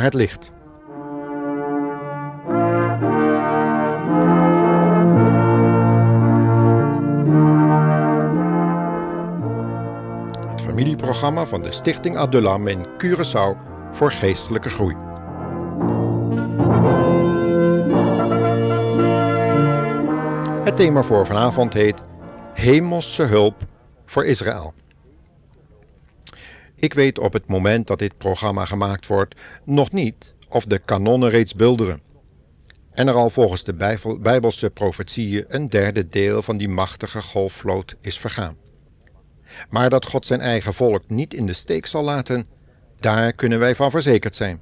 het licht. Het familieprogramma van de Stichting Adulam in Curaçao voor geestelijke groei. Het thema voor vanavond heet Hemelse hulp voor Israël. Ik weet op het moment dat dit programma gemaakt wordt nog niet of de kanonnen reeds bulderen. En er al volgens de Bijbelse profetieën een derde deel van die machtige golfvloot is vergaan. Maar dat God zijn eigen volk niet in de steek zal laten, daar kunnen wij van verzekerd zijn.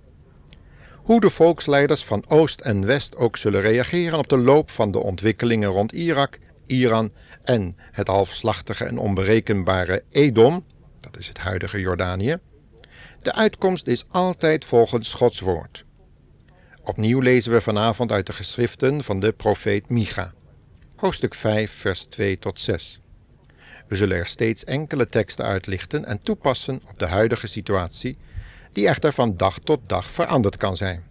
Hoe de volksleiders van Oost en West ook zullen reageren op de loop van de ontwikkelingen rond Irak, Iran en het halfslachtige en onberekenbare Edom, dat is het huidige Jordanië, de uitkomst is altijd volgens Gods woord. Opnieuw lezen we vanavond uit de geschriften van de profeet Micha, hoofdstuk 5, vers 2 tot 6. We zullen er steeds enkele teksten uitlichten en toepassen op de huidige situatie, die echter van dag tot dag veranderd kan zijn.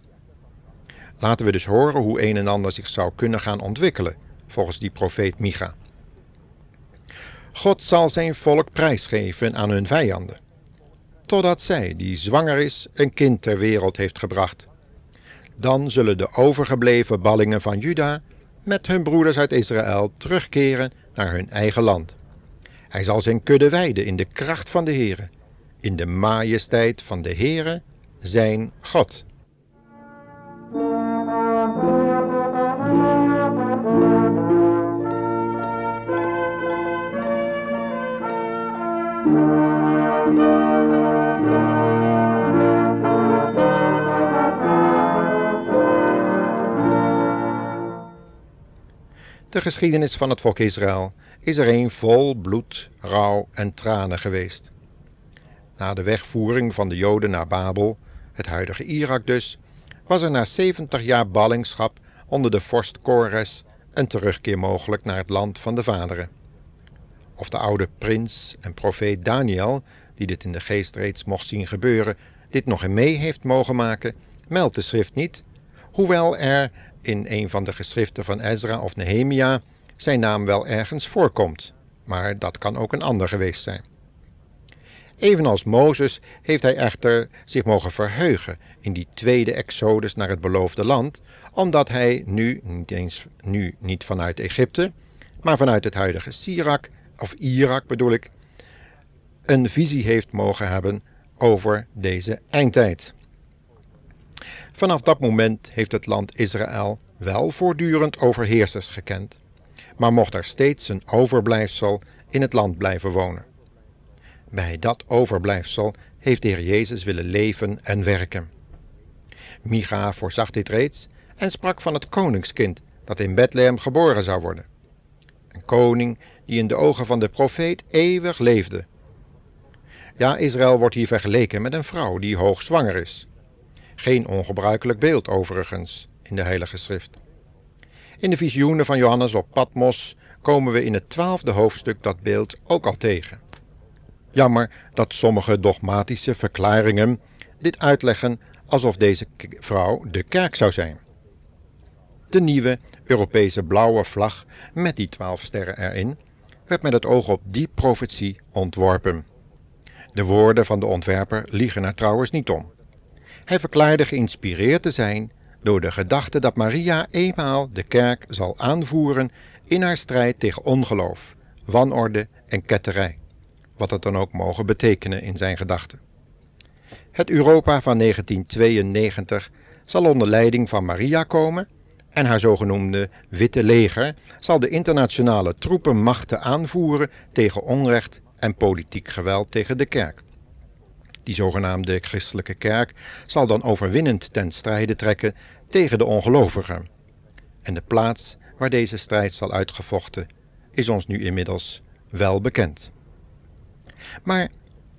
Laten we dus horen hoe een en ander zich zou kunnen gaan ontwikkelen, volgens die profeet Micha. God zal zijn volk prijsgeven aan hun vijanden, totdat zij, die zwanger is, een kind ter wereld heeft gebracht. Dan zullen de overgebleven ballingen van Juda met hun broeders uit Israël terugkeren naar hun eigen land. Hij zal zijn kudde weiden in de kracht van de Heere, in de majesteit van de Heere, zijn God. Geschiedenis van het volk Israël is er een vol bloed, rouw en tranen geweest. Na de wegvoering van de Joden naar Babel, het huidige Irak dus, was er na 70 jaar ballingschap onder de vorst Kores een terugkeer mogelijk naar het land van de vaderen. Of de oude prins en profeet Daniel, die dit in de geest reeds mocht zien gebeuren, dit nog in mee heeft mogen maken, meldt de schrift niet, hoewel er in een van de geschriften van Ezra of Nehemia zijn naam wel ergens voorkomt, maar dat kan ook een ander geweest zijn. Evenals Mozes heeft hij echter zich mogen verheugen in die tweede exodus naar het beloofde land, omdat hij nu, niet eens nu niet vanuit Egypte, maar vanuit het huidige Sirak, of Irak bedoel ik, een visie heeft mogen hebben over deze eindtijd. Vanaf dat moment heeft het land Israël wel voortdurend overheersers gekend, maar mocht er steeds een overblijfsel in het land blijven wonen. Bij dat overblijfsel heeft de Heer Jezus willen leven en werken. Micha voorzag dit reeds en sprak van het koningskind dat in Bethlehem geboren zou worden. Een koning die in de ogen van de profeet eeuwig leefde. Ja, Israël wordt hier vergeleken met een vrouw die hoogzwanger is. Geen ongebruikelijk beeld overigens in de Heilige Schrift. In de visioenen van Johannes op Patmos komen we in het twaalfde hoofdstuk dat beeld ook al tegen. Jammer dat sommige dogmatische verklaringen dit uitleggen alsof deze vrouw de kerk zou zijn. De nieuwe Europese blauwe vlag met die twaalf sterren erin werd met het oog op die profetie ontworpen. De woorden van de ontwerper liegen er trouwens niet om. Hij verklaarde geïnspireerd te zijn door de gedachte dat Maria eenmaal de kerk zal aanvoeren in haar strijd tegen ongeloof, wanorde en ketterij, wat het dan ook mogen betekenen in zijn gedachten. Het Europa van 1992 zal onder leiding van Maria komen en haar zogenoemde Witte Leger zal de internationale troepenmachten aanvoeren tegen onrecht en politiek geweld tegen de kerk. Die zogenaamde christelijke kerk zal dan overwinnend ten strijde trekken tegen de ongelovigen. En de plaats waar deze strijd zal uitgevochten is ons nu inmiddels wel bekend. Maar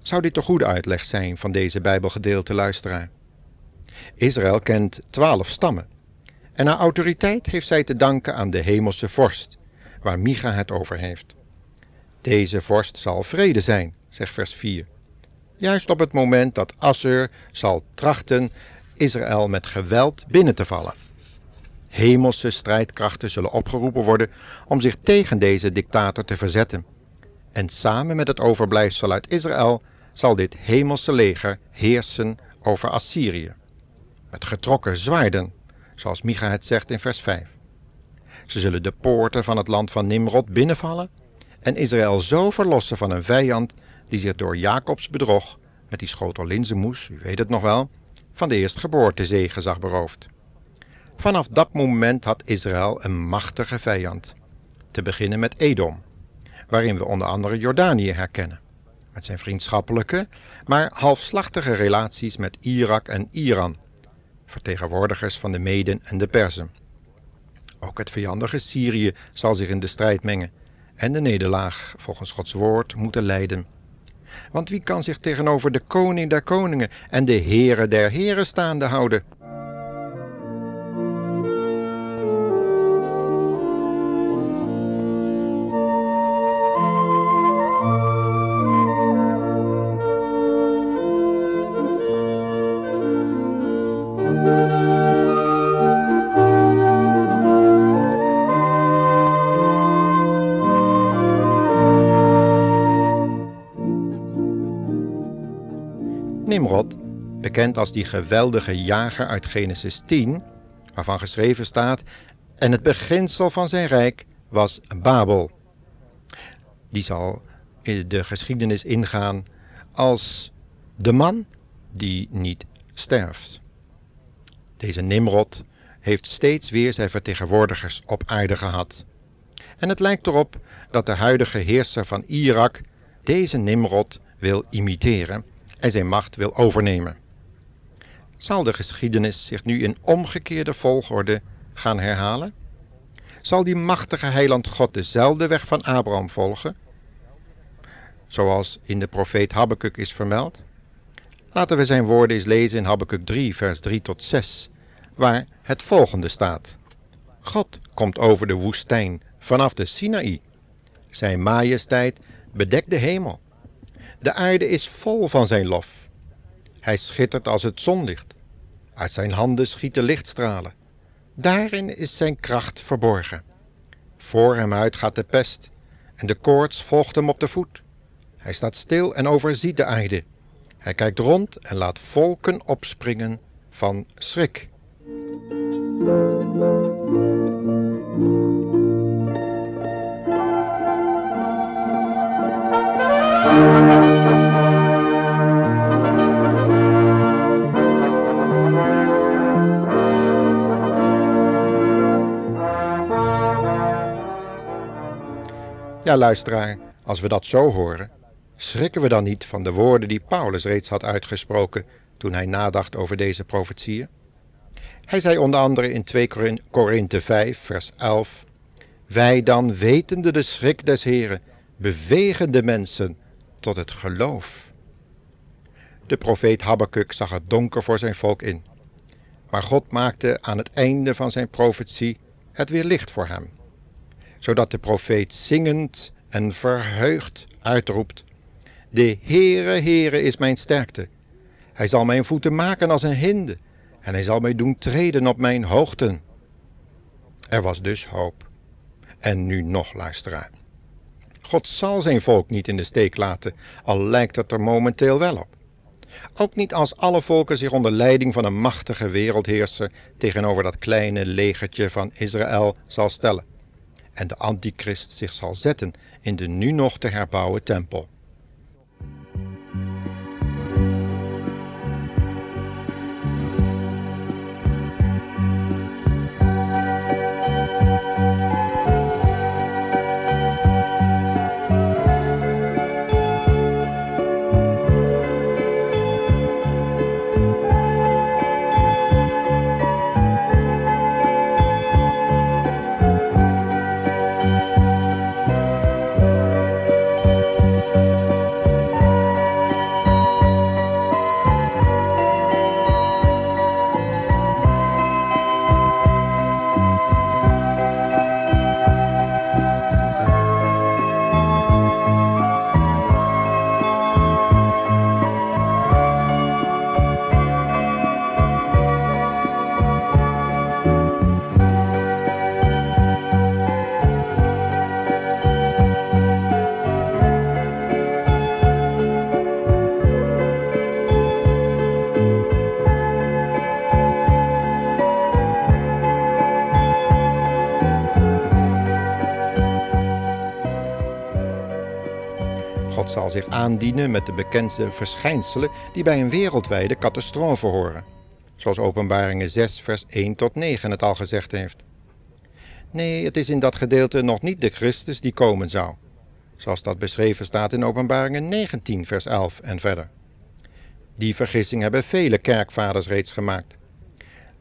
zou dit de goede uitleg zijn van deze Bijbelgedeelte, luisteraar? Israël kent twaalf stammen. En haar autoriteit heeft zij te danken aan de hemelse vorst, waar Micha het over heeft. Deze vorst zal vrede zijn, zegt vers 4. Juist op het moment dat Assur zal trachten Israël met geweld binnen te vallen. Hemelse strijdkrachten zullen opgeroepen worden om zich tegen deze dictator te verzetten. En samen met het overblijfsel uit Israël zal dit hemelse leger heersen over Assyrië. Met getrokken zwaarden, zoals Micha het zegt in vers 5. Ze zullen de poorten van het land van Nimrod binnenvallen en Israël zo verlossen van een vijand die zich door Jacobs bedrog met die schotel linzenmoes, u weet het nog wel, van de eerstgeboorte zegen zag beroofd. Vanaf dat moment had Israël een machtige vijand, te beginnen met Edom, waarin we onder andere Jordanië herkennen, met zijn vriendschappelijke, maar halfslachtige relaties met Irak en Iran, vertegenwoordigers van de Meden en de Perzen. Ook het vijandige Syrië zal zich in de strijd mengen en de nederlaag, volgens Gods woord, moeten leiden. Want wie kan zich tegenover de koning der koningen en de Heere der heren staande houden? Nimrod, bekend als die geweldige jager uit Genesis 10, waarvan geschreven staat: En het beginsel van zijn rijk was Babel. Die zal in de geschiedenis ingaan als de man die niet sterft. Deze Nimrod heeft steeds weer zijn vertegenwoordigers op aarde gehad. En het lijkt erop dat de huidige heerser van Irak deze Nimrod wil imiteren en zijn macht wil overnemen. Zal de geschiedenis zich nu in omgekeerde volgorde gaan herhalen? Zal die machtige heiland God dezelfde weg van Abraham volgen? Zoals in de profeet Habakkuk is vermeld? Laten we zijn woorden eens lezen in Habakkuk 3, vers 3 tot 6, waar het volgende staat. God komt over de woestijn vanaf de Sinaï. Zijn majesteit bedekt de hemel. De aarde is vol van zijn lof. Hij schittert als het zonlicht. Uit zijn handen schieten lichtstralen. Daarin is zijn kracht verborgen. Voor hem uit gaat de pest, en de koorts volgt hem op de voet. Hij staat stil en overziet de aarde. Hij kijkt rond en laat volken opspringen van schrik. Ja, luisteraar, als we dat zo horen, schrikken we dan niet van de woorden die Paulus reeds had uitgesproken toen hij nadacht over deze profetieën? Hij zei onder andere in 2 Korinthe 5, vers 11: Wij dan, wetende de schrik des Heren, bewegen de mensen tot het geloof. De profeet Habakkuk zag het donker voor zijn volk in. Maar God maakte aan het einde van zijn profetie het weer licht voor hem zodat de profeet zingend en verheugd uitroept: De Heere, Heere is mijn sterkte. Hij zal mijn voeten maken als een hinde en hij zal mij doen treden op mijn hoogten. Er was dus hoop. En nu nog, luisteraar. God zal zijn volk niet in de steek laten, al lijkt het er momenteel wel op. Ook niet als alle volken zich onder leiding van een machtige wereldheerser tegenover dat kleine legertje van Israël zal stellen en de antichrist zich zal zetten in de nu nog te herbouwen tempel. Zal zich aandienen met de bekendste verschijnselen die bij een wereldwijde catastrofe horen, zoals Openbaringen 6, vers 1 tot 9 het al gezegd heeft. Nee, het is in dat gedeelte nog niet de Christus die komen zou, zoals dat beschreven staat in Openbaringen 19, vers 11 en verder. Die vergissing hebben vele kerkvaders reeds gemaakt.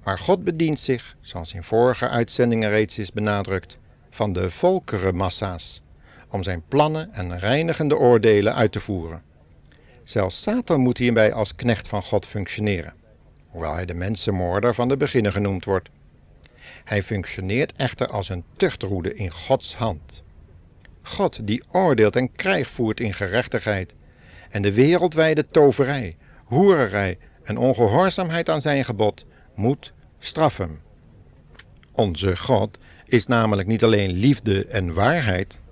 Maar God bedient zich, zoals in vorige uitzendingen reeds is benadrukt, van de volkerenmassa's, om zijn plannen en reinigende oordelen uit te voeren. Zelfs Satan moet hierbij als knecht van God functioneren, hoewel hij de mensenmoorder van de beginnen genoemd wordt. Hij functioneert echter als een tuchtroede in Gods hand. God die oordeelt en krijg voert in gerechtigheid en de wereldwijde toverij, hoererij en ongehoorzaamheid aan zijn gebod moet straffen. Onze God is namelijk niet alleen liefde en waarheid,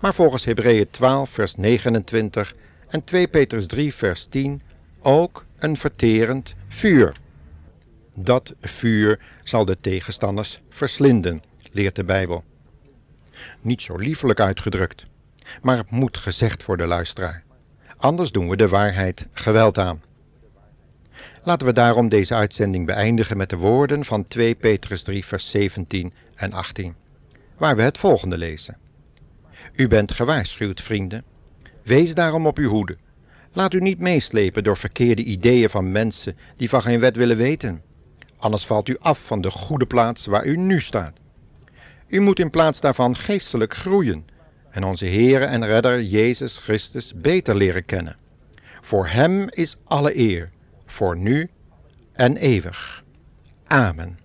maar volgens Hebreeën 12 vers 29 en 2 Petrus 3 vers 10 ook een verterend vuur. Dat vuur zal de tegenstanders verslinden, leert de Bijbel. Niet zo liefelijk uitgedrukt, maar het moet gezegd voor de luisteraar. Anders doen we de waarheid geweld aan. Laten we daarom deze uitzending beëindigen met de woorden van 2 Petrus 3, vers 17 en 18, waar we het volgende lezen. U bent gewaarschuwd, vrienden. Wees daarom op uw hoede. Laat u niet meeslepen door verkeerde ideeën van mensen die van geen wet willen weten. Anders valt u af van de goede plaats waar u nu staat. U moet in plaats daarvan geestelijk groeien en onze Heere en Redder Jezus Christus beter leren kennen. Voor Hem is alle eer, voor nu en eeuwig. Amen.